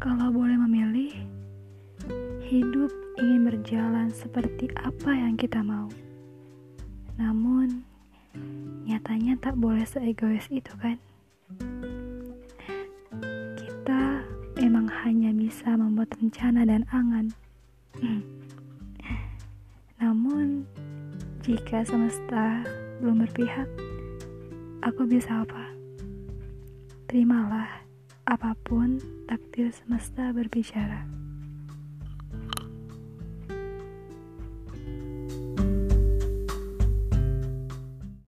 Kalau boleh memilih, hidup ingin berjalan seperti apa yang kita mau. Namun, nyatanya tak boleh seegois itu, kan? Kita emang hanya bisa membuat rencana dan angan. Namun, jika semesta belum berpihak, aku bisa apa? Terimalah apa pun takdir semesta berbicara.